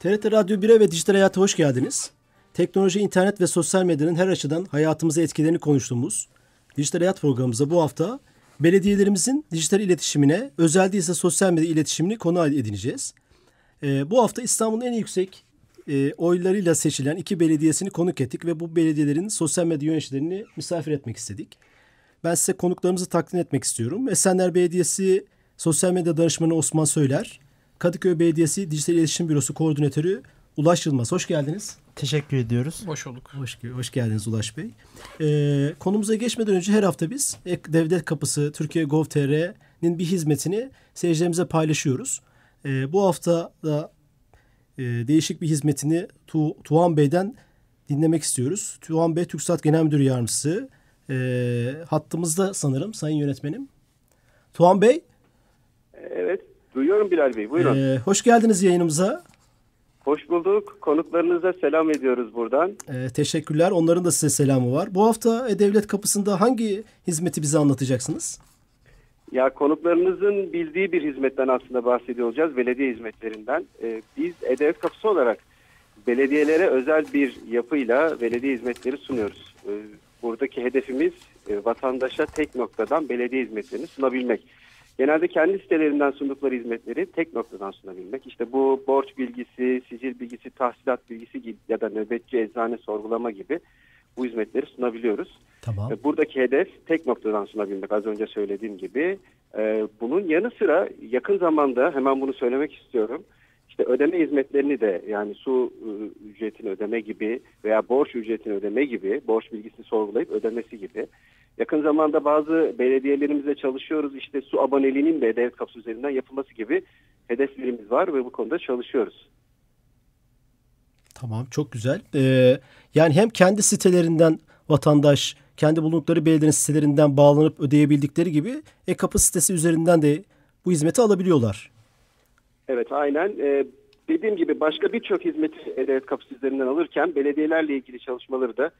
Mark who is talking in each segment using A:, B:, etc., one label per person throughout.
A: TRT Radyo 1'e ve Dijital Hayat'a hoş geldiniz. Teknoloji, internet ve sosyal medyanın her açıdan hayatımıza etkilerini konuştuğumuz Dijital Hayat programımızda bu hafta belediyelerimizin dijital iletişimine, özel değilse sosyal medya iletişimini konu edineceğiz. Ee, bu hafta İstanbul'un en yüksek e, oylarıyla seçilen iki belediyesini konuk ettik ve bu belediyelerin sosyal medya yöneticilerini misafir etmek istedik. Ben size konuklarımızı takdim etmek istiyorum. Esenler Belediyesi Sosyal Medya Danışmanı Osman Söyler, Kadıköy Belediyesi Dijital İletişim Bürosu Koordinatörü Ulaş Yılmaz. Hoş geldiniz.
B: Teşekkür ediyoruz.
C: Hoş bulduk.
A: Hoş, hoş geldiniz Ulaş Bey. Ee, konumuza geçmeden önce her hafta biz Devlet Kapısı Türkiye Gov.tr'nin bir hizmetini seyircilerimize paylaşıyoruz. Ee, bu hafta da e, değişik bir hizmetini tu, Tuğan Bey'den dinlemek istiyoruz. Tuğan Bey TürkSat Genel Müdür Yardımcısı. E, hattımızda sanırım Sayın Yönetmenim. Tuğan Bey.
D: Evet duyuyorum Bilal Bey buyurun.
A: E, hoş geldiniz yayınımıza.
D: Hoş bulduk. Konuklarınıza selam ediyoruz buradan.
A: E, teşekkürler. Onların da size selamı var. Bu hafta e, Devlet Kapısı'nda hangi hizmeti bize anlatacaksınız?
D: Ya konuklarınızın bildiği bir hizmetten aslında bahsediyor olacağız. Belediye hizmetlerinden. Ee, biz E-Devlet Kapısı olarak belediyelere özel bir yapıyla belediye hizmetleri sunuyoruz. Ee, buradaki hedefimiz e, vatandaşa tek noktadan belediye hizmetlerini sunabilmek. Genelde kendi sitelerinden sundukları hizmetleri tek noktadan sunabilmek. İşte bu borç bilgisi, sicil bilgisi, tahsilat bilgisi gibi ya da nöbetçi eczane sorgulama gibi bu hizmetleri sunabiliyoruz.
A: Tamam.
D: Buradaki hedef tek noktadan sunabilmek az önce söylediğim gibi. Ee, bunun yanı sıra yakın zamanda hemen bunu söylemek istiyorum. İşte ödeme hizmetlerini de yani su ıı, ücretini ödeme gibi veya borç ücretini ödeme gibi, borç bilgisini sorgulayıp ödemesi gibi. Yakın zamanda bazı belediyelerimizle çalışıyoruz. İşte su aboneliğinin de devlet kapısı üzerinden yapılması gibi hedeflerimiz var ve bu konuda çalışıyoruz.
A: Tamam çok güzel. Ee, yani hem kendi sitelerinden vatandaş kendi bulundukları belediyenin sitelerinden bağlanıp ödeyebildikleri gibi e-kapı sitesi üzerinden de bu hizmeti alabiliyorlar.
D: Evet aynen. Ee, dediğim gibi başka birçok hizmeti e-devlet kapısı üzerinden alırken belediyelerle ilgili çalışmaları da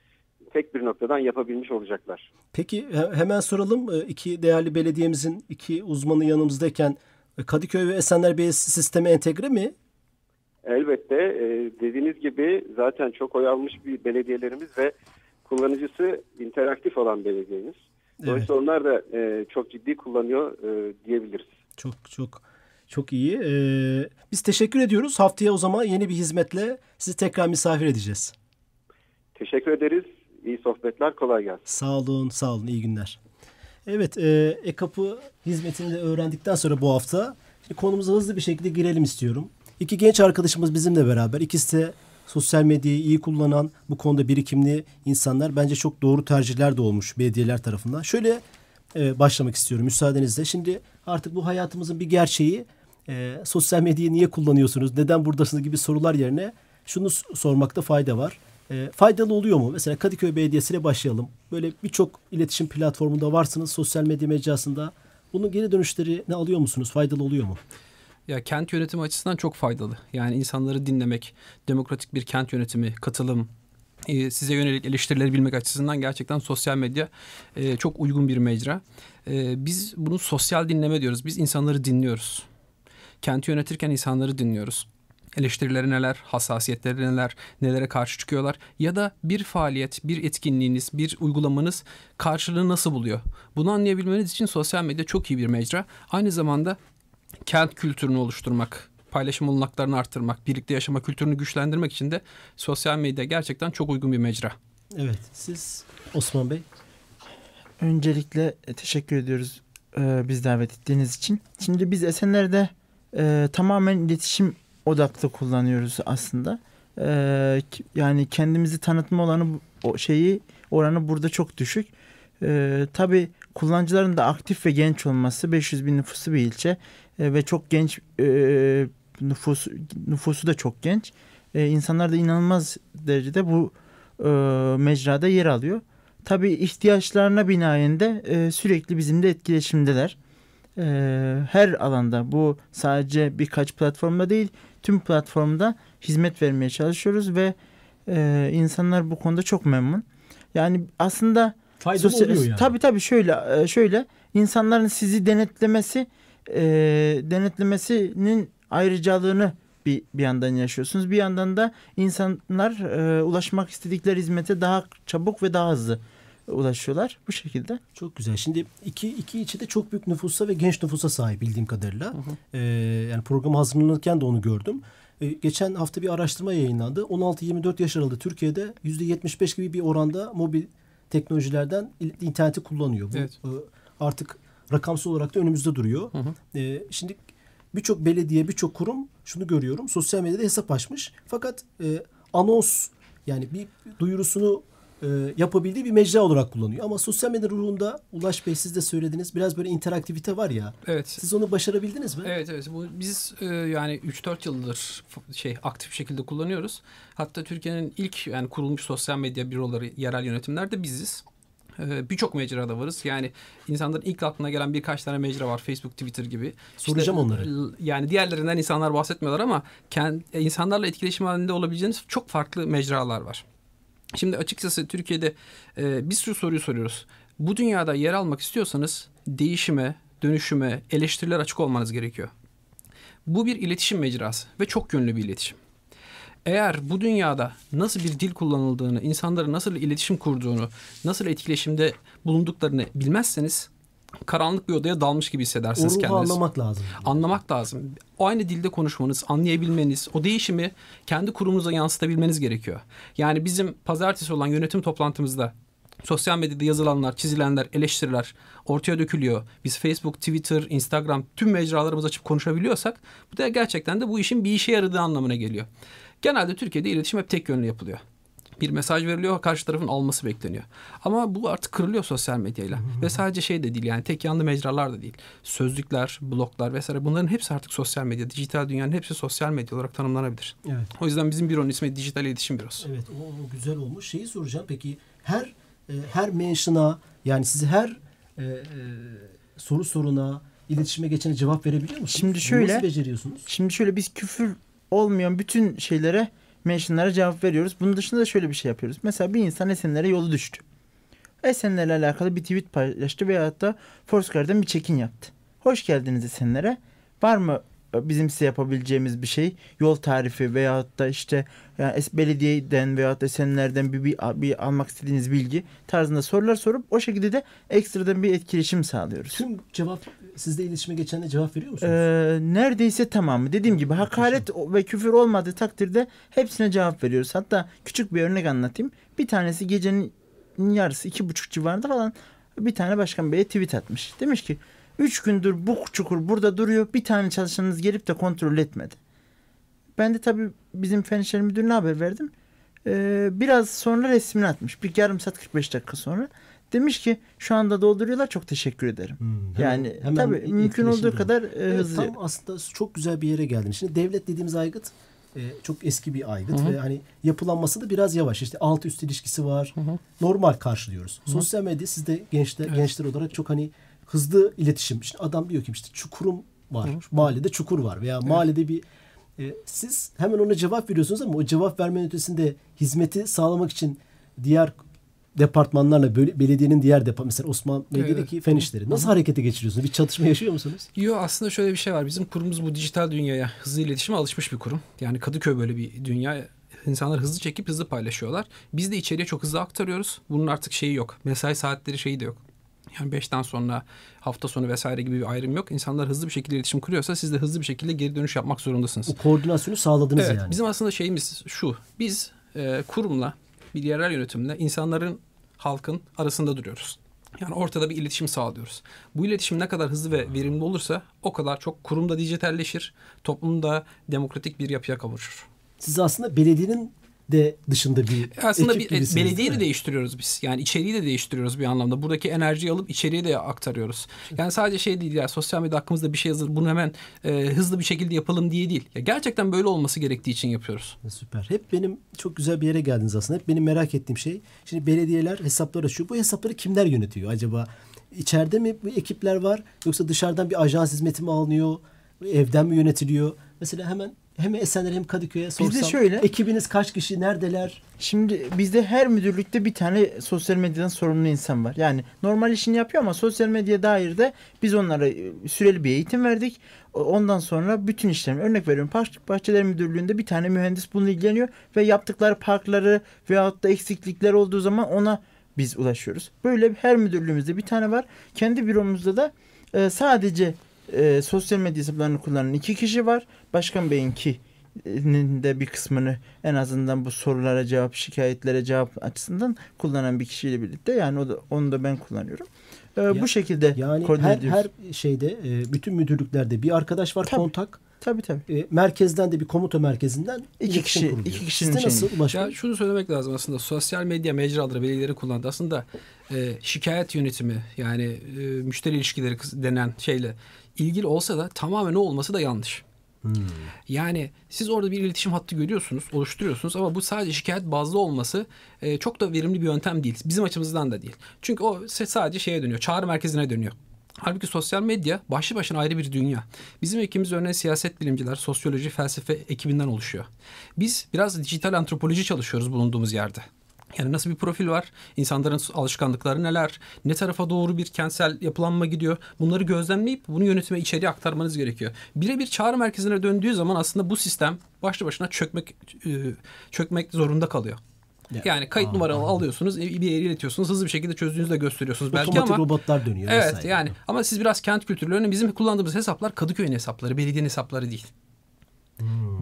D: tek bir noktadan yapabilmiş olacaklar.
A: Peki hemen soralım. iki değerli belediyemizin iki uzmanı yanımızdayken Kadıköy ve Esenler Belediyesi sisteme entegre mi?
D: Elbette. E, dediğiniz gibi zaten çok oy almış bir belediyelerimiz ve kullanıcısı interaktif olan belediyemiz. Dolayısıyla evet. onlar da e, çok ciddi kullanıyor e, diyebiliriz.
A: Çok çok çok iyi. Ee, biz teşekkür ediyoruz. Haftaya o zaman yeni bir hizmetle sizi tekrar misafir edeceğiz.
D: Teşekkür ederiz. İyi sohbetler. Kolay gelsin.
A: Sağ olun. Sağ olun. İyi günler. Evet. E, e-kapı hizmetini de öğrendikten sonra bu hafta şimdi konumuza hızlı bir şekilde girelim istiyorum. İki genç arkadaşımız bizimle beraber. İkisi de sosyal medyayı iyi kullanan, bu konuda birikimli insanlar. Bence çok doğru tercihler de olmuş belediyeler tarafından. Şöyle e, başlamak istiyorum müsaadenizle. Şimdi artık bu hayatımızın bir gerçeği. E, sosyal medyayı niye kullanıyorsunuz, neden buradasınız gibi sorular yerine şunu sormakta fayda var. E, faydalı oluyor mu? Mesela Kadıköy Belediyesi'yle başlayalım. Böyle birçok iletişim platformunda varsınız sosyal medya mecrasında. Bunun geri dönüşleri ne alıyor musunuz? Faydalı oluyor mu?
C: Ya kent yönetimi açısından çok faydalı. Yani insanları dinlemek, demokratik bir kent yönetimi, katılım, e, size yönelik eleştirileri bilmek açısından gerçekten sosyal medya e, çok uygun bir mecra. E, biz bunu sosyal dinleme diyoruz. Biz insanları dinliyoruz. Kenti yönetirken insanları dinliyoruz eleştirileri neler, hassasiyetleri neler, nelere karşı çıkıyorlar ya da bir faaliyet, bir etkinliğiniz, bir uygulamanız karşılığını nasıl buluyor? Bunu anlayabilmeniz için sosyal medya çok iyi bir mecra. Aynı zamanda kent kültürünü oluşturmak, paylaşım olanaklarını arttırmak, birlikte yaşama kültürünü güçlendirmek için de sosyal medya gerçekten çok uygun bir mecra.
A: Evet. Siz Osman Bey?
B: Öncelikle e, teşekkür ediyoruz e, biz davet ettiğiniz için. Şimdi biz Esenler'de e, tamamen iletişim odaklı kullanıyoruz aslında. E, yani kendimizi tanıtma olanı o şeyi oranı burada çok düşük. E, tabii kullanıcıların da aktif ve genç olması 500 bin nüfusu bir ilçe e, ve çok genç e, nüfus nüfusu da çok genç. E, insanlar da inanılmaz derecede bu e, mecrada yer alıyor. Tabii ihtiyaçlarına binaen de e, sürekli bizimle etkileşimdeler. E, her alanda bu sadece birkaç platformda değil tüm platformda hizmet vermeye çalışıyoruz ve e, insanlar bu konuda çok memnun. Yani aslında
A: Faydalı
B: sosyal-
A: oluyor yani.
B: Tabii tabii şöyle e, şöyle insanların sizi denetlemesi e, denetlemesinin ayrıcalığını bir, bir yandan yaşıyorsunuz. Bir yandan da insanlar e, ulaşmak istedikleri hizmete daha çabuk ve daha hızlı ulaşıyorlar bu şekilde.
A: Çok güzel. Şimdi iki, iki içi de çok büyük nüfusa ve genç nüfusa sahip bildiğim kadarıyla. Ee, yani program hazırlanırken de onu gördüm. Ee, geçen hafta bir araştırma yayınlandı. 16-24 yaş aralığı Türkiye'de %75 gibi bir oranda mobil teknolojilerden il- interneti kullanıyor. Bu
C: Evet.
A: e, artık rakamsal olarak da önümüzde duruyor.
C: Hı hı.
A: Ee, şimdi birçok belediye, birçok kurum şunu görüyorum. Sosyal medyada hesap açmış. Fakat e, anons yani bir duyurusunu e, yapabildiği bir mecra olarak kullanıyor. Ama sosyal medya ruhunda Ulaş Bey siz de söylediniz. Biraz böyle interaktivite var ya.
C: Evet.
A: Siz onu başarabildiniz mi?
C: Evet evet bu biz e, yani 3-4 yıldır şey aktif şekilde kullanıyoruz. Hatta Türkiye'nin ilk yani kurulmuş sosyal medya büroları yerel yönetimlerde biziz. E, Birçok mecrada varız. Yani insanların ilk aklına gelen birkaç tane mecra var. Facebook, Twitter gibi.
A: Soracağım onları.
C: l- Yani diğerlerinden insanlar bahsetmiyorlar ama kend, e, insanlarla etkileşim halinde olabileceğiniz çok farklı mecralar var. Şimdi açıkçası Türkiye'de e, biz şu soruyu soruyoruz. Bu dünyada yer almak istiyorsanız değişime, dönüşüme, eleştiriler açık olmanız gerekiyor. Bu bir iletişim mecrası ve çok yönlü bir iletişim. Eğer bu dünyada nasıl bir dil kullanıldığını, insanların nasıl iletişim kurduğunu, nasıl etkileşimde bulunduklarını bilmezseniz karanlık bir odaya dalmış gibi hissedersiniz
A: ruhu
C: kendinizi.
A: anlamak lazım.
C: Anlamak lazım. O aynı dilde konuşmanız, anlayabilmeniz, o değişimi kendi kurumunuza yansıtabilmeniz gerekiyor. Yani bizim pazartesi olan yönetim toplantımızda sosyal medyada yazılanlar, çizilenler, eleştiriler ortaya dökülüyor. Biz Facebook, Twitter, Instagram tüm mecralarımızı açıp konuşabiliyorsak bu da gerçekten de bu işin bir işe yaradığı anlamına geliyor. Genelde Türkiye'de iletişim hep tek yönlü yapılıyor. Bir mesaj veriliyor, karşı tarafın alması bekleniyor. Ama bu artık kırılıyor sosyal medyayla. Ve sadece şey de değil yani tek yanlı mecralar da değil. Sözlükler, bloglar vesaire bunların hepsi artık sosyal medya. Dijital dünyanın hepsi sosyal medya olarak tanımlanabilir.
A: Evet.
C: O yüzden bizim büronun ismi Dijital İletişim Bürosu.
A: Evet o, o güzel olmuş. Şeyi soracağım peki her e, her mention'a yani sizi her e, e, soru soruna iletişime geçene cevap verebiliyor musunuz?
B: Şimdi
A: Bunu
B: şöyle-
A: Nasıl beceriyorsunuz?
B: Şimdi şöyle biz küfür olmayan bütün şeylere mentionlara cevap veriyoruz. Bunun dışında da şöyle bir şey yapıyoruz. Mesela bir insan Esenler'e yolu düştü. Esenler'le alakalı bir tweet paylaştı veyahut da Foursquare'den bir check-in yaptı. Hoş geldiniz Esenler'e. Var mı bizim size yapabileceğimiz bir şey? Yol tarifi veyahut da işte yani belediyeden veyahut da Esenler'den bir, bir, bir almak istediğiniz bilgi tarzında sorular sorup o şekilde de ekstradan bir etkileşim sağlıyoruz.
A: Tüm cevap sizde iletişime geçene cevap veriyor musunuz?
B: Ee, neredeyse tamamı. Dediğim gibi hakaret ve küfür olmadığı takdirde hepsine cevap veriyoruz. Hatta küçük bir örnek anlatayım. Bir tanesi gecenin yarısı iki buçuk civarında falan bir tane başkan beye tweet atmış. Demiş ki üç gündür bu çukur burada duruyor. Bir tane çalışanınız gelip de kontrol etmedi. Ben de tabii bizim fen işleri müdürüne haber verdim. Ee, biraz sonra resmini atmış. Bir yarım saat 45 dakika sonra. Demiş ki şu anda dolduruyorlar çok teşekkür ederim.
A: Hmm, hemen-
B: Yani
A: hemen
B: tabii mümkün olduğu
A: durumu.
B: kadar e,
A: Evet,
B: hızlı.
A: tam aslında çok güzel bir yere geldiniz. Şimdi devlet dediğimiz aygıt e, çok eski bir aygıt
C: Hı hı.
A: ve hani yapılanması da biraz yavaş. İşte alt üst ilişkisi var. Normal karşılıyoruz. Sosyal medya sizde gençler
C: Evet.
A: gençler olarak çok hani hızlı iletişim. İşte adam diyor ki işte çukurum var. Mahallede çukur var veya mahallede bir e, siz hemen ona cevap veriyorsunuz ama o cevap vermenin ötesinde hizmeti sağlamak için diğer departmanlarla böyle belediyenin diğer depa mesela Osman Medya'daki
C: Evet.
A: fen işleri nasıl harekete geçiriyorsunuz? Bir çatışma yaşıyor musunuz?
C: Yo aslında şöyle bir şey var. Bizim kurumumuz bu dijital dünyaya hızlı iletişime alışmış bir kurum. Yani Kadıköy böyle bir dünya. İnsanlar hızlı çekip hızlı paylaşıyorlar. Biz de içeriye çok hızlı aktarıyoruz. Bunun artık şeyi yok. Mesai saatleri şeyi de yok. Yani 5'ten sonra hafta sonu vesaire gibi bir ayrım yok. İnsanlar hızlı bir şekilde iletişim kuruyorsa siz de hızlı bir şekilde geri dönüş yapmak zorundasınız.
A: O koordinasyonu sağladınız
C: Evet,
A: yani.
C: bizim aslında şeyimiz şu. Biz e, kurumla, bir yerel yönetimle insanların, halkın arasında duruyoruz. Yani ortada bir iletişim sağlıyoruz. Bu iletişim ne kadar hızlı ve verimli olursa o kadar çok kurumda dijitalleşir, toplumda demokratik bir yapıya kavuşur.
A: Siz aslında belediyenin de dışında bir
C: Aslında
A: ekip
C: bir,
A: gibisiniz,
C: belediyeyi de değiştiriyoruz biz. Yani içeriği de değiştiriyoruz bir anlamda. Buradaki enerjiyi alıp içeriye de aktarıyoruz. Yani sadece şey değil ya sosyal medya hakkımızda bir şey yazılır. Bunu hemen e, hızlı bir şekilde yapalım diye değil. Ya gerçekten böyle olması gerektiği için yapıyoruz.
A: Süper. Hep benim çok güzel bir yere geldiniz aslında. Hep benim merak ettiğim şey. Şimdi belediyeler hesaplar açıyor. Bu hesapları kimler yönetiyor acaba? İçeride mi bu ekipler var yoksa dışarıdan bir ajans hizmeti mi alınıyor? Evden mi yönetiliyor? Mesela hemen hem Esenler hem Kadıköy'e sorsam.
B: şöyle-
A: Ekibiniz kaç kişi? Neredeler?
B: Şimdi bizde her müdürlükte bir tane sosyal medyadan sorumlu insan var. Yani normal işini yapıyor ama sosyal medya dair de biz onlara e, süreli bir eğitim verdik. Ondan sonra bütün işlemi örnek veriyorum. Park Bahçeler Müdürlüğü'nde bir tane mühendis bununla ilgileniyor ve yaptıkları parkları veyahut da eksiklikler olduğu zaman ona biz ulaşıyoruz. Böyle her müdürlüğümüzde bir tane var. Kendi büromuzda da e, sadece e, sosyal medya hesaplarını kullanan iki kişi var. Başkan Bey'inki de bir kısmını en azından bu sorulara cevap, şikayetlere cevap açısından kullanan bir kişiyle birlikte yani o da, onu da ben kullanıyorum. Ee,
A: Ya-
B: bu şekilde
A: Yani
B: koordine
A: her,
B: ediyoruz.
A: her şeyde e, bütün müdürlüklerde bir arkadaş var
B: Tabii.
A: kontak.
B: Tabii tabii.
A: E, merkezden de bir komuta merkezinden
B: İki kişi-
A: kuruluyor.
B: iki kişinin
A: Sizde nasıl ulaşma?
C: Ya şunu söylemek lazım aslında sosyal medya mecraları belediyeleri kullandı. Aslında e, şikayet yönetimi yani e, müşteri ilişkileri denen şeyle ilgili olsa da tamamen o olması da yanlış.
A: Hmm.
C: Yani siz orada bir iletişim hattı görüyorsunuz, oluşturuyorsunuz ama bu sadece şikayet bazlı olması e, çok da verimli bir yöntem değil. Bizim açımızdan da değil. Çünkü o sadece şeye dönüyor, çağrı merkezine dönüyor. Halbuki sosyal medya başlı başına ayrı bir dünya. Bizim ekibimiz örneğin siyaset bilimciler, sosyoloji, felsefe ekibinden oluşuyor. Biz biraz dijital antropoloji çalışıyoruz bulunduğumuz yerde. Yani nasıl bir profil var? İnsanların alışkanlıkları neler? Ne tarafa doğru bir kentsel yapılanma gidiyor? Bunları gözlemleyip bunu yönetime içeriye aktarmanız gerekiyor. Birebir çağrı merkezine döndüğü zaman aslında bu sistem başlı başına çökmek e, çökmek zorunda kalıyor.
A: Ya-
C: Yani kayıt numaranı alıyorsunuz, bir yere iletiyorsunuz, hızlı bir şekilde çözdüğünüzü de gösteriyorsunuz belki
A: Otomatik
C: ama
A: robotlar dönüyor.
C: Evet
A: vesaire.
C: yani ama siz biraz kent kültürlü örneğin bizim kullandığımız hesaplar Kadıköy'ün hesapları, belediyenin hesapları değil.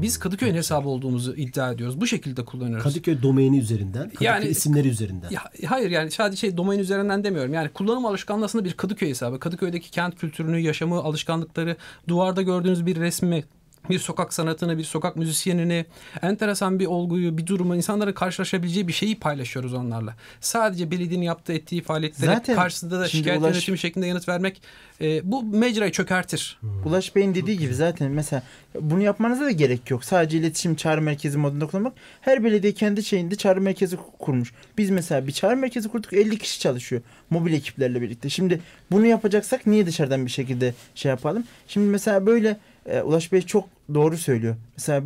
C: Biz Kadıköy'ün hesabı olduğumuzu iddia ediyoruz. Bu şekilde kullanıyoruz.
A: Kadıköy domaini üzerinden, Kadıköy
C: Yani-
A: isimleri üzerinden.
C: Ya, hayır yani sadece şey domain üzerinden demiyorum. Yani kullanım alışkanlığı aslında bir Kadıköy hesabı. Kadıköy'deki kent kültürünü, yaşamı, alışkanlıkları, duvarda gördüğünüz bir resmi, bir sokak sanatını, bir sokak müzisyenini, enteresan bir olguyu, bir durumu, insanların karşılaşabileceği bir şeyi paylaşıyoruz onlarla. Sadece belediyenin yaptığı ettiği faaliyetlere
B: Zaten
C: karşısında da şikayet
B: ulaş-
C: yönetimi şeklinde yanıt vermek e, bu mecrayı çökertir.
B: Ulaş Bey'in dediği gibi zaten mesela bunu yapmanıza da gerek yok. Sadece iletişim çağrı merkezi modunda kullanmak. Her belediye kendi şeyinde çağrı merkezi kurmuş. Biz mesela bir çağrı merkezi kurduk 50 kişi çalışıyor. Mobil ekiplerle birlikte. Şimdi bunu yapacaksak niye dışarıdan bir şekilde şey yapalım? Şimdi mesela böyle e, Ulaş Bey çok doğru söylüyor. Mesela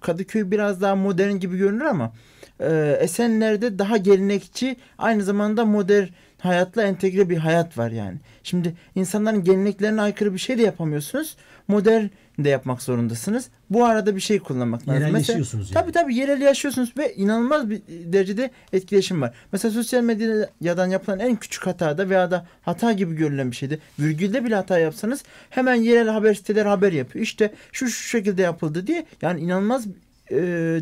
B: Kadıköy biraz daha modern gibi görünür ama e, Esenler'de daha gelenekçi aynı zamanda modern hayatla entegre bir hayat var yani. Şimdi insanların geleneklerine aykırı bir şey de yapamıyorsunuz. Modern de yapmak zorundasınız. Bu arada bir şey kullanmak lazım.
A: Yerel
B: Mesela-
A: yaşıyorsunuz yani.
B: Tabii tabii yerel yaşıyorsunuz ve inanılmaz bir derecede etkileşim var. Mesela sosyal medyadan yapılan en küçük hatada veya da hata gibi görülen bir şeyde virgülde bile hata yapsanız hemen yerel haber siteleri haber yapıyor. İşte şu şu şekilde yapıldı diye yani inanılmaz e,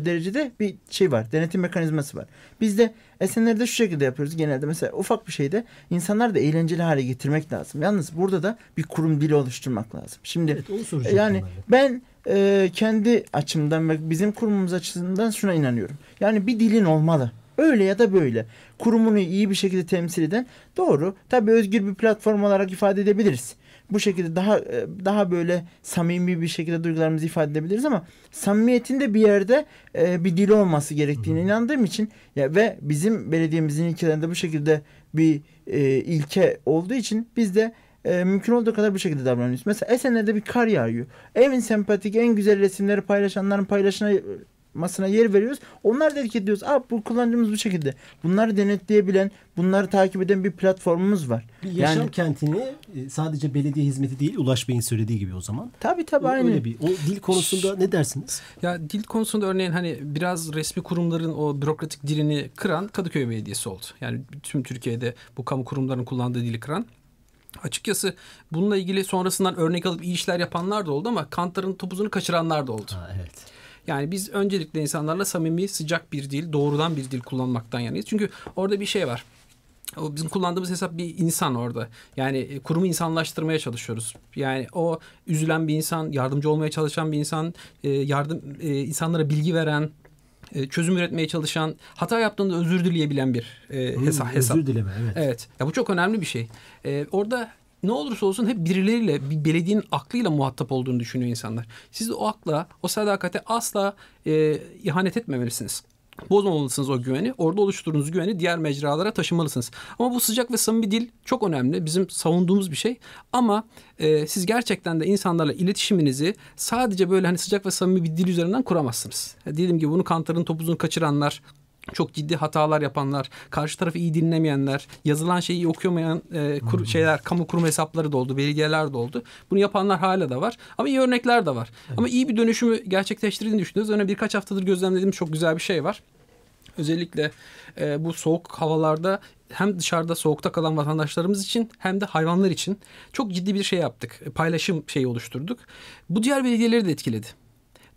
B: derecede bir şey var. Denetim mekanizması var. Biz de Esenler'de şu şekilde yapıyoruz genelde. Mesela ufak bir şeyde insanlar da eğlenceli hale getirmek lazım. Yalnız burada da bir kurum dili oluşturmak lazım. Şimdi
A: Evet
B: yani
A: ben de.
B: ben e, kendi açımdan ve bizim kurumumuz açısından şuna inanıyorum. Yani bir dilin olmalı. Öyle ya da böyle. Kurumunu iyi bir şekilde temsil eden doğru. Tabii özgür bir platform olarak ifade edebiliriz. Bu şekilde daha e, daha böyle samimi bir şekilde duygularımızı ifade edebiliriz ama samimiyetin de bir yerde e, bir dili olması gerektiğine inandığım için ya ve bizim belediyemizin ilkelerinde bu şekilde bir e, ilke olduğu için biz de e, mümkün olduğu kadar bu şekilde davranıyoruz. Mesela Esenler'de bir kar yağıyor. En sempatik, en güzel resimleri paylaşanların paylaşmasına yer veriyoruz. Onlar dedik ediyoruz. Aa, bu kullanıcımız bu şekilde. Bunları denetleyebilen, bunları takip eden bir platformumuz var.
A: Bir yaşam
B: Yani
A: kentini e, sadece belediye hizmeti değil Ulaş Bey'in söylediği gibi o zaman.
B: tabii tabii
A: O-
B: aynı.
A: Öyle bir. O dil konusunda ne dersiniz?
C: Ya dil konusunda örneğin hani biraz resmi kurumların o bürokratik dilini kıran Kadıköy Belediyesi oldu. Yani tüm Türkiye'de bu kamu kurumlarının kullandığı dili kıran. Açıkçası bununla ilgili sonrasından örnek alıp iyi işler yapanlar da oldu ama kantların topuzunu kaçıranlar da oldu.
A: Ha, evet.
C: Yani biz öncelikle insanlarla samimi, sıcak bir dil, doğrudan bir dil kullanmaktan yanayız. Çünkü orada bir şey var. O bizim kullandığımız hesap bir insan orada. Yani e, kurumu insanlaştırmaya çalışıyoruz. Yani o üzülen bir insan, yardımcı olmaya çalışan bir insan, e, yardım e, insanlara bilgi veren, e, çözüm üretmeye çalışan, hata yaptığında özür dileyebilen bir e,
A: Hmm,
C: hesap. hesap.
A: Özür dileme evet.
C: Evet. Ya bu çok önemli bir şey. Ee, orada ne olursa olsun hep birileriyle, bir belediyenin aklıyla muhatap olduğunu düşünüyor insanlar. Siz de o akla, o sadakate asla e, ihanet etmemelisiniz. Bozmamalısınız o güveni. Orada oluşturduğunuz güveni diğer mecralara taşımalısınız. Ama bu sıcak ve samimi dil çok önemli. Bizim savunduğumuz bir şey. Ama e, siz gerçekten de insanlarla iletişiminizi sadece böyle hani sıcak ve samimi bir dil üzerinden kuramazsınız. Ya diyelim ki bunu kantarın topuzunu kaçıranlar, çok ciddi hatalar yapanlar, karşı tarafı iyi dinlemeyenler, yazılan şeyi iyi okuyamayan e, kur, şeyler, kamu kurum hesapları da oldu, belediyeler de oldu. Bunu yapanlar hala da var. Ama iyi örnekler de var. Ama iyi bir dönüşümü gerçekleştirdiğini düşünüyoruz. Örneğin birkaç haftadır gözlemlediğim çok güzel bir şey var. Özellikle e, bu soğuk havalarda hem dışarıda soğukta kalan vatandaşlarımız için hem de hayvanlar için çok ciddi bir şey yaptık. E, Paylaşım şeyi oluşturduk. Bu diğer belediyeleri de etkiledi.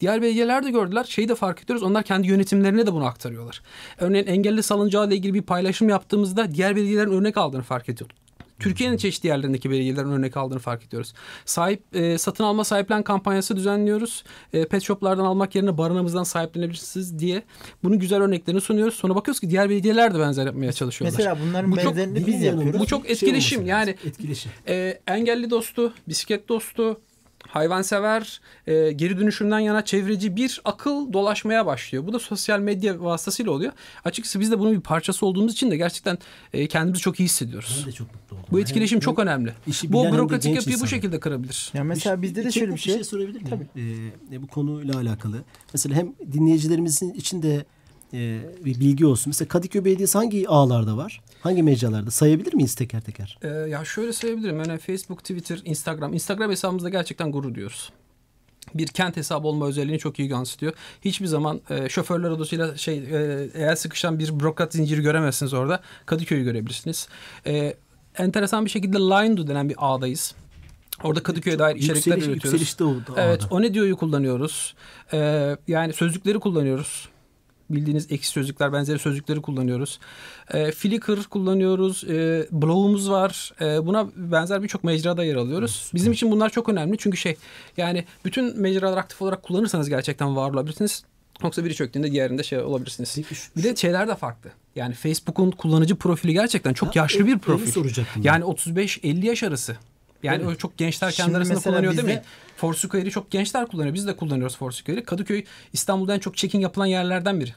C: Diğer belediyeler de gördüler. Şeyi de fark ediyoruz. Onlar kendi yönetimlerine de bunu aktarıyorlar. Örneğin engelli salıncağı ile ilgili bir paylaşım yaptığımızda diğer belediyelerin örnek aldığını fark ediyoruz. Türkiye'nin çeşitli yerlerindeki belediyelerin örnek aldığını fark ediyoruz. Sahip e, satın alma sahiplen kampanyası düzenliyoruz. E, pet shoplardan almak yerine barınamızdan sahiplenebilirsiniz diye bunun güzel örneklerini sunuyoruz. Sonra bakıyoruz ki diğer belediyeler de benzer yapmaya çalışıyorlar.
B: Mesela bunların
C: Bu çok-
B: benzerini
A: Dilin
B: biz yapıyoruz.
C: Bu çok
A: şey
C: etkileşim,
A: olması
C: yani-
A: etkileşim.
C: E, engelli dostu, bisiklet dostu, hayvansever, e, geri dönüşümden yana çevreci bir akıl dolaşmaya başlıyor. Bu da sosyal medya vasıtasıyla oluyor. Açıkçası biz de bunun bir parçası olduğumuz için de gerçekten e, kendimizi çok iyi hissediyoruz.
A: Ben de çok mutlu oldum.
C: Bu etkileşim
A: Hem-
C: çok önemli.
A: işi
C: Bu
A: hem de
C: bürokratik yapıyı bu
A: insanlar.
C: şekilde kırabilir.
B: Ya mesela bizde de
A: Çok
B: şöyle bir
A: bir
B: şey.
A: şey sorabilir miyim? Ee, e, bu konuyla alakalı. Mesela hem dinleyicilerimizin için de e, bir bilgi olsun. Mesela Kadıköy Belediyesi hangi ağlarda var? Hangi mecralarda? Sayabilir miyiz teker teker?
C: E, ya şöyle söyleyebilirim. Yani Facebook, Twitter, Instagram. Instagram hesabımızda gerçekten gurur duyuyoruz. Bir kent hesabı olma özelliğini çok iyi yansıtıyor. Hiçbir zaman e, şoförler odasıyla şey e, eğer sıkışan bir bürokrat zinciri göremezsiniz orada. Kadıköy'ü görebilirsiniz. E, enteresan bir şekilde Line denen bir ağdayız. Orada Kadıköy'e dair içerikler
A: Yükseliş,
C: üretiyoruz.
A: yükselişte o da
C: Evet,
A: ağda.
C: o ne diyor'yu kullanıyoruz. Ee, yani sözlükleri kullanıyoruz. Bildiğiniz ekşi sözlükler, benzeri sözlükleri kullanıyoruz. Ee, Flickr kullanıyoruz. Ee, blogumuz var. Ee, buna benzer birçok mecrada yer alıyoruz. Bizim için bunlar çok önemli. Çünkü şey yani bütün mecralar aktif olarak kullanırsanız gerçekten var olabilirsiniz. Yoksa biri çöktüğünde diğerinde şey olabilirsiniz. Bir de şeyler de farklı. Yani Facebook'un kullanıcı profili gerçekten çok
A: Ha,
C: yaşlı
A: o-
C: bir profil.
A: soracaktım
C: Yani 35-50 yaş arası. Yani öyle çok gençler
B: Şimdi
C: kendi arasında
B: mesela
C: kullanıyor
B: bizde-
C: demeyin. Foursquare'i çok gençler kullanıyor. Biz de kullanıyoruz Foursquare'i. Kadıköy İstanbul'da en çok check-in yapılan yerlerden biri.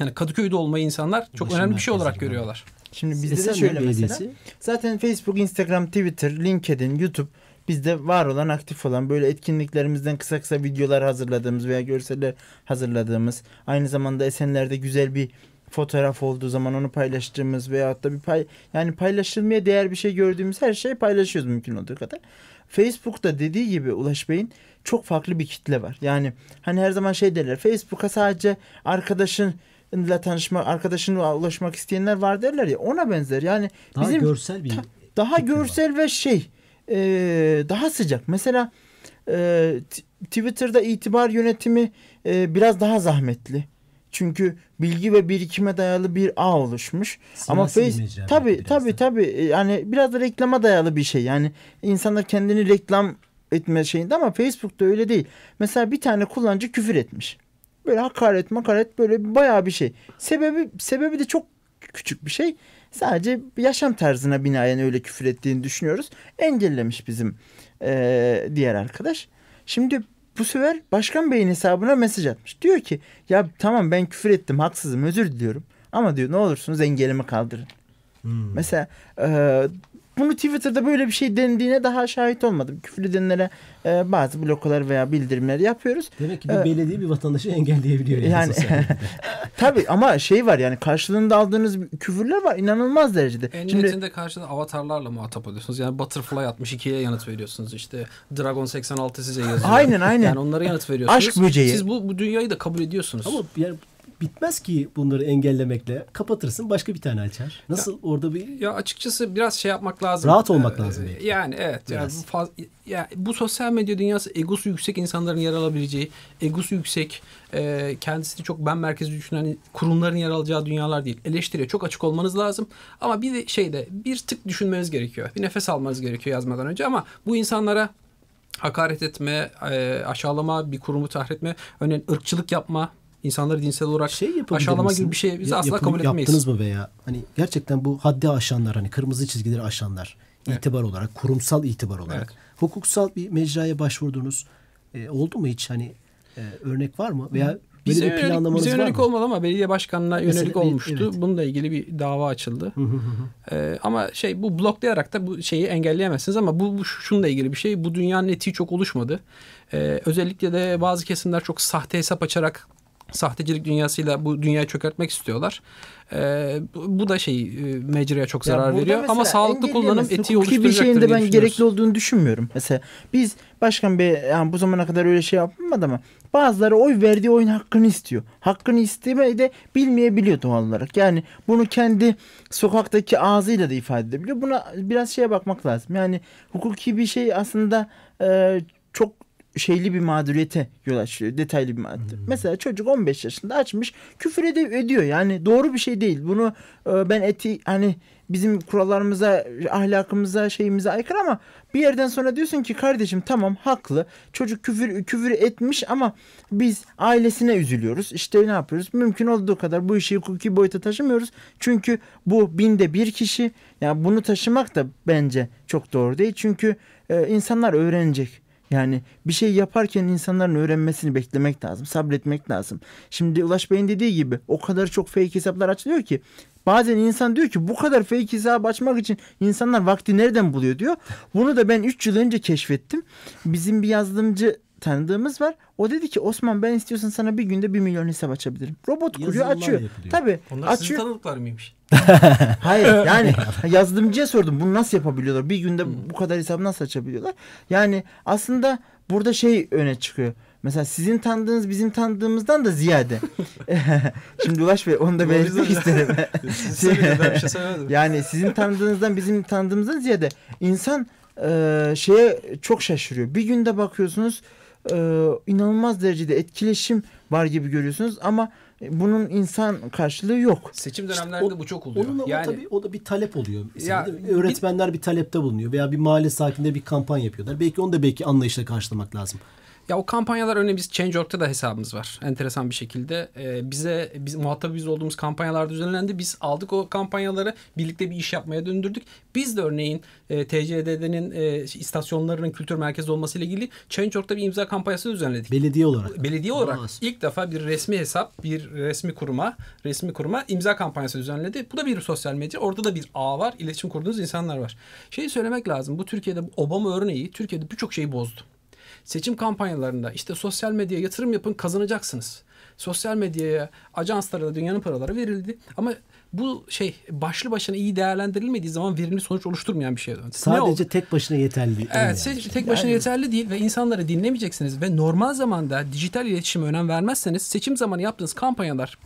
C: Yani Kadıköy'de olmayı insanlar çok
A: Ulaşım
C: önemli bir şey olarak
A: gibi.
C: görüyorlar.
B: Şimdi bizde de
A: Esenler
B: şöyle mesela. Zaten Facebook, Instagram, Twitter, LinkedIn, YouTube bizde var olan, aktif olan böyle etkinliklerimizden kısa kısa videolar hazırladığımız veya görseller hazırladığımız, aynı zamanda Esenler'de güzel bir fotoğraf olduğu zaman onu paylaştığımız veyahut da bir pay yani paylaşılmaya değer bir şey gördüğümüz her şeyi paylaşıyoruz mümkün olduğu kadar. Facebook'ta dediği gibi Ulaş Bey'in çok farklı bir kitle var. Yani hani her zaman şey derler Facebook'a sadece arkadaşınla tanışma, arkadaşınla ulaşmak isteyenler var derler ya ona benzer. Yani
A: Daha
B: bizim
A: görsel bir
B: daha
A: kitle var.
B: görsel ve şey e, daha sıcak. Mesela e, Twitter'da itibar yönetimi e, biraz daha zahmetli. Çünkü bilgi ve birikime dayalı bir ağ oluşmuş. Ama
A: siyasi bir
B: Face tabi tabi tabi yani biraz da reklama dayalı bir şey. Yani insanlar kendini reklam etme şeyinde ama Facebook'ta öyle değil. Mesela bir tane kullanıcı küfür etmiş. Böyle hakaret makaret böyle bayağı bir şey. Sebebi sebebi de çok küçük bir şey. Sadece yaşam tarzına binaen öyle küfür ettiğini düşünüyoruz. Engellemiş bizim eee, diğer arkadaş. Şimdi bu sefer Başkan Bey'in hesabına mesaj atmış. Diyor ki ya tamam ben küfür ettim haksızım özür diliyorum. Ama diyor ne olursunuz engelimi kaldırın.
A: Hmm.
B: Mesela eee, bunu Twitter'da böyle bir şey dendiğine daha şahit olmadım. Küfür edenlere eee, bazı blokalar veya bildirimler yapıyoruz.
A: Demek ki bir
B: Evet.
A: belediye bir vatandaşı engelleyebiliyor. Yani,
B: Yani-
A: sosyal medyada.
B: Tabii ama şey var yani karşılığında aldığınız küfürler var inanılmaz derecede.
C: En
B: Şimdi
C: nihayetinde karşıda avatarlarla muhatap oluyorsunuz. Yani Butterfly 62'ye yanıt veriyorsunuz. İşte Dragon 86 size yazıyor.
B: Aynen, aynen.
C: Yani onlara yanıt veriyorsunuz.
B: Aşk böceği.
C: Siz bu, bu dünyayı da kabul ediyorsunuz.
A: Ama yani bitmez ki bunları engellemekle. Kapatırsın başka bir tane açar. Nasıl orada bir
C: Ya açıkçası biraz şey yapmak lazım.
A: Rahat olmak
C: Ee,
A: lazım belki.
C: Yani evet. Yani
A: Biraz.
C: bu, faz, ya bu sosyal medya dünyası egosu yüksek insanların yer alabileceği, egosu yüksek, e, kendisini çok ben merkezi düşünen kurumların yer alacağı dünyalar değil. Eleştiriye çok açık olmanız lazım. Ama bir de şeyde bir tık düşünmeniz gerekiyor. Bir nefes almanız gerekiyor yazmadan önce ama bu insanlara hakaret etme, e, aşağılama, bir kurumu tahrik etme, örneğin ırkçılık yapma, İnsanları dinsel olarak
A: şey
C: aşağılama
A: misin?
C: gibi bir şey biz
A: Ya-
C: asla
A: yapı-
C: kabul etmeyiz.
A: Yaptınız mı veya hani gerçekten bu haddi aşanlar hani kırmızı çizgileri aşanlar
C: Evet.
A: itibar olarak kurumsal itibar olarak
C: Evet.
A: hukuksal bir mecraya başvurdunuz e, oldu mu hiç hani e, örnek var mı veya
C: Bize
A: böyle bir
C: yönelik,
A: planlamanız
C: bize
A: var
C: yönelik
A: mı?
C: olmadı ama belediye başkanına
A: Mesela
C: yönelik
A: bir-
C: olmuştu.
A: evet.
C: Bununla ilgili bir dava açıldı. Ee, ama şey bu bloklayarak da bu şeyi engelleyemezsiniz ama bu, bu şununla ilgili bir şey. Bu dünyanın etiği çok oluşmadı. Ee, özellikle de bazı kesimler çok sahte hesap açarak sahtecilik dünyasıyla bu dünyayı çökertmek istiyorlar. Ee, bu, da şey e, mecraya çok zarar veriyor ama sağlıklı kullanım etiği
B: Hukuki bir
C: oluşturacaktır
B: şeyin de ben gerekli olduğunu düşünmüyorum. Mesela biz başkan bey yani bu zamana kadar öyle şey yapmadı ama bazıları oy verdiği oyun hakkını istiyor. Hakkını istemeyi de bilmeyebiliyor doğal olarak. Yani bunu kendi sokaktaki ağzıyla da ifade edebiliyor. Buna biraz şeye bakmak lazım. Yani hukuki bir şey aslında e, çok şeyli bir mağduriyete yol açıyor. Detaylı bir mağduriyet. Mesela çocuk 15 yaşında açmış küfür ediyor. Yani doğru bir şey değil. Bunu e, ben eti hani bizim kurallarımıza, ahlakımıza, şeyimize aykırı ama bir yerden sonra diyorsun ki kardeşim tamam haklı. Çocuk küfür küfür etmiş ama biz ailesine üzülüyoruz. İşte ne yapıyoruz? Mümkün olduğu kadar bu işi hukuki boyuta taşımıyoruz. Çünkü bu binde bir kişi. Yani bunu taşımak da bence çok doğru değil. Çünkü e, insanlar öğrenecek. Yani bir şey yaparken insanların öğrenmesini beklemek lazım. Sabretmek lazım. Şimdi Ulaş Bey'in dediği gibi o kadar çok fake hesaplar açılıyor ki bazen insan diyor ki bu kadar fake hesap açmak için insanlar vakti nereden buluyor diyor. Bunu da ben 3 yıl önce keşfettim. Bizim bir yazılımcı tanıdığımız var. O dedi ki Osman ben istiyorsan sana bir günde 1 milyon hesap açabilirim. Robot kuruyor
A: Yazılımlar
B: açıyor.
A: yapılıyor.
B: Tabii
C: Onlar sizin
B: açıyor.
C: tanıdıklar mıymış?
B: Hayır yani yazılımcıya sordum bunu nasıl yapabiliyorlar? Bir günde bu kadar hesabı nasıl açabiliyorlar? Yani aslında burada şey öne çıkıyor. Mesela sizin tanıdığınız bizim tanıdığımızdan da ziyade. Şimdi Ulaş Bey onu da belirtmek isterim.
C: Siz söylediniz, ben bir şey söylemedim.
B: yani sizin tanıdığınızdan bizim tanıdığımızdan ziyade insan e, şeye çok şaşırıyor. Bir günde bakıyorsunuz e, inanılmaz derecede etkileşim var gibi görüyorsunuz ama bunun insan karşılığı yok.
C: Seçim
A: İşte
C: dönemlerinde
A: o-
C: bu çok oluyor.
A: Onun ama
C: yani
A: tabii o da bir talep oluyor. Mesela
C: Ya?
A: Öğretmenler bir talepte bulunuyor veya bir mahalle sakinleri bir kampanya yapıyorlar. Belki onu da belki anlayışla karşılamak lazım.
C: Ya o kampanyalar örneğin biz Change.org'da da hesabımız var. Enteresan bir şekilde. Ee, bize biz muhatabı biz olduğumuz kampanyalar düzenlendi. Biz aldık o kampanyaları birlikte bir iş yapmaya döndürdük. Biz de örneğin e, TCDD'nin e, istasyonlarının kültür merkezi olmasıyla ilgili Change.org'da bir imza kampanyası düzenledik.
A: Belediye olarak.
C: Belediye olarak
A: Aa,
C: ilk defa bir resmi hesap, bir resmi kuruma, resmi kuruma imza kampanyası düzenledi. Bu da bir sosyal medya. Orada da bir ağ var. iletişim kurduğunuz insanlar var. Şeyi söylemek lazım. Bu Türkiye'de Obama örneği Türkiye'de birçok şeyi bozdu. Seçim kampanyalarında işte sosyal medyaya yatırım yapın kazanacaksınız. Sosyal medyaya, ajanslara da dünyanın paraları verildi. Ama bu şey başlı başına iyi değerlendirilmediği zaman verimli sonuç oluşturmayan bir şeye döndü.
A: Sadece tek başına yeterli değil.
C: Evet,
A: yani.
C: tek başına yeterli değil ve insanları dinlemeyeceksiniz ve normal zamanda dijital iletişime önem vermezseniz seçim zamanı yaptığınız kampanyalar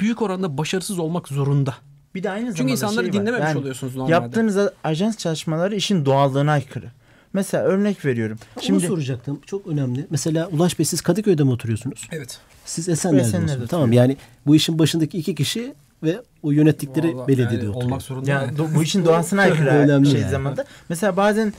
C: büyük oranda başarısız olmak zorunda.
B: Bir de aynı
C: Çünkü
B: zamanda
C: insanları
B: şey var.
C: dinlememiş
B: Yani
C: oluyorsunuz normalde.
B: Yaptığınız ajans çalışmaları işin doğallığına aykırı. Mesela örnek veriyorum.
A: Onu
B: Şimdi
A: soracaktım. Çok önemli. Mesela Ulaş Bey siz Kadıköy'de mi oturuyorsunuz?
C: Evet.
A: Siz Esenler'de
B: Esenler'de
A: oturuyorsunuz. Tamam yani bu işin başındaki iki kişi ve o yönettikleri
C: Vallahi
A: belediyede
C: yani
A: oturuyor.
C: olmak zorunda.
B: ya do- bu işin doğasına aykırı şey
A: yani.
B: zamanda. Mesela bazen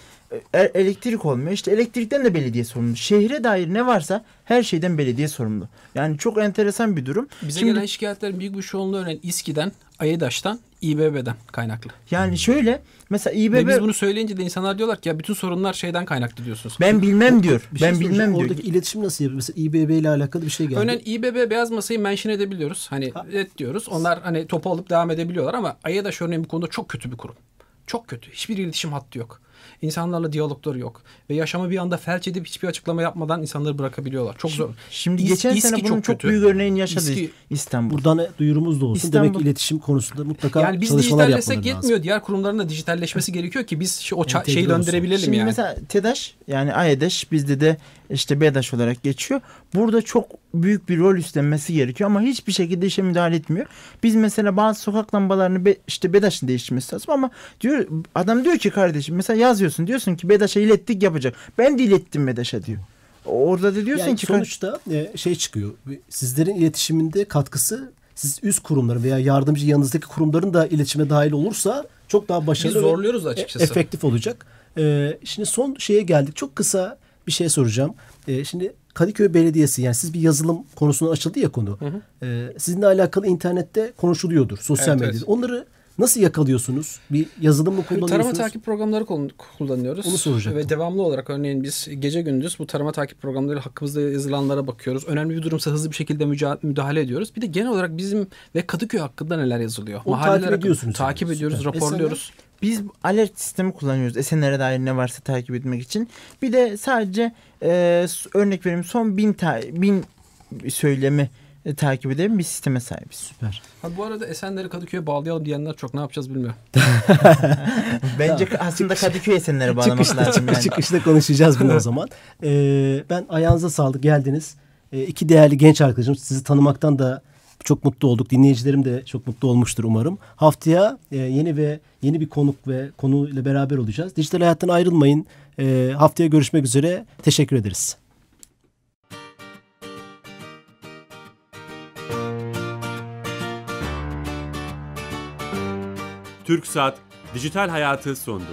B: e- elektrik olmuyor. İşte elektrikten de belediye sorumlu. Şehre dair ne varsa her şeyden belediye sorumlu. Yani çok enteresan bir durum.
C: Bize
B: Şimdi-
C: gelen şikayetlerin büyük bir çoğunluğu örneğin İSKİ'den, AYEDAŞ'tan, İBB'den kaynaklı.
B: Yani şöyle mesela İBB
C: Ve biz bunu söyleyince de insanlar diyorlar ki ya bütün sorunlar şeyden kaynaklı diyorsunuz.
B: ben bilmem diyor.
A: Bir şey
B: ben bilmem diyor.
A: Oradaki iletişim nasıl yapıyor? Mesela İBB ile alakalı bir şey geldi.
C: Örneğin İBB beyaz masayı mention edebiliyoruz. Hani et diyoruz. Onlar hani topu alıp devam edebiliyorlar ama AYEDAŞ örneğin bu konuda çok kötü bir kurum. Çok kötü. Hiçbir iletişim hattı yok. İnsanlarla diyalogları yok. Ve yaşamı bir anda felç edip hiçbir açıklama yapmadan insanları bırakabiliyorlar. Çok zor.
B: Şimdi
C: İs-
B: geçen
C: İSKİ
B: sene bunun çok,
C: kötü.
B: büyük örneğini yaşadı
C: İSKİ-
B: İstanbul.
A: Buradan duyurumuz da olsun.
B: İstanbul-
A: Demek iletişim konusunda mutlaka
C: Yani biz
A: çalışmalar yapmaları
C: yetmiyor.
A: lazım.
C: Diğer kurumların da dijitalleşmesi gerekiyor ki biz o ça-
A: Entegre
C: şeyi döndürebilelim
B: Şimdi
C: yani.
B: mesela TEDAŞ yani AEDAŞ bizde de işte BEDAŞ olarak geçiyor. Burada çok büyük bir rol üstlenmesi gerekiyor ama hiçbir şekilde işe müdahale etmiyor. Biz mesela bazı sokak lambalarını be, işte BEDAŞ'ın değiştirmesi lazım ama diyor adam diyor ki kardeşim mesela yazıyorsun diyorsun ki BEDAŞ'a ilettik yapacak. Ben de ilettim BEDAŞ'a diyor. Orada da diyorsun
A: Yani
B: ki
A: sonuçta e, şey çıkıyor. Sizlerin iletişiminde katkısı siz üst kurumların veya yardımcı yanınızdaki kurumların da iletişime dahil olursa çok daha
C: Biz
A: başarılı ve
C: zorluyoruz
A: e-
C: açıkçası.
A: efektif olacak. E, şimdi son şeye geldik. Çok kısa bir şey soracağım. E, şimdi Kadıköy Belediyesi yani siz bir yazılım konusuna açıldı ya konu. E, sizinle alakalı internette konuşuluyordur sosyal
C: Evet,
A: medyada.
C: evet.
A: Onları nasıl yakalıyorsunuz? Bir yazılım mı kullanıyorsunuz?
C: Tarama takip programları kullan- kullanıyoruz.
A: Onu soracaktım.
C: Ve devamlı olarak örneğin biz gece gündüz bu tarama takip programları hakkımızda yazılanlara bakıyoruz. Önemli bir durumsa hızlı bir şekilde müdahale ediyoruz. Bir de genel olarak bizim ve Kadıköy hakkında neler yazılıyor.
A: Onu
C: Mahalleler
A: takip ediyorsunuz
C: Takip ediyoruz,
A: Süper.
C: raporluyoruz.
B: Biz alert sistemi kullanıyoruz. Esenlere dair ne varsa takip etmek için. Bir de sadece e, örnek vereyim son bin, ta- bin söylemi e, takip eden bir sisteme sahibiz.
A: Süper.
C: Ha, bu arada Esenler'i Kadıköy'e bağlayalım diyenler çok ne yapacağız bilmiyorum.
B: Bence aslında Kadıköy Esenler'e bağlamak
A: Çıkışta,
B: lazım yani.
A: çıkışta konuşacağız bunu o zaman. Ee, ben ayağınıza sağlık geldiniz. Ee, iki değerli genç arkadaşım sizi tanımaktan da çok mutlu olduk. Dinleyicilerim de çok mutlu olmuştur umarım. Haftaya e, yeni ve yeni bir konuk ve konuyla beraber olacağız. Dijital hayattan ayrılmayın. Ee, haftaya görüşmek üzere. Teşekkür ederiz.
E: Türk Saat Dijital Hayatı sondu.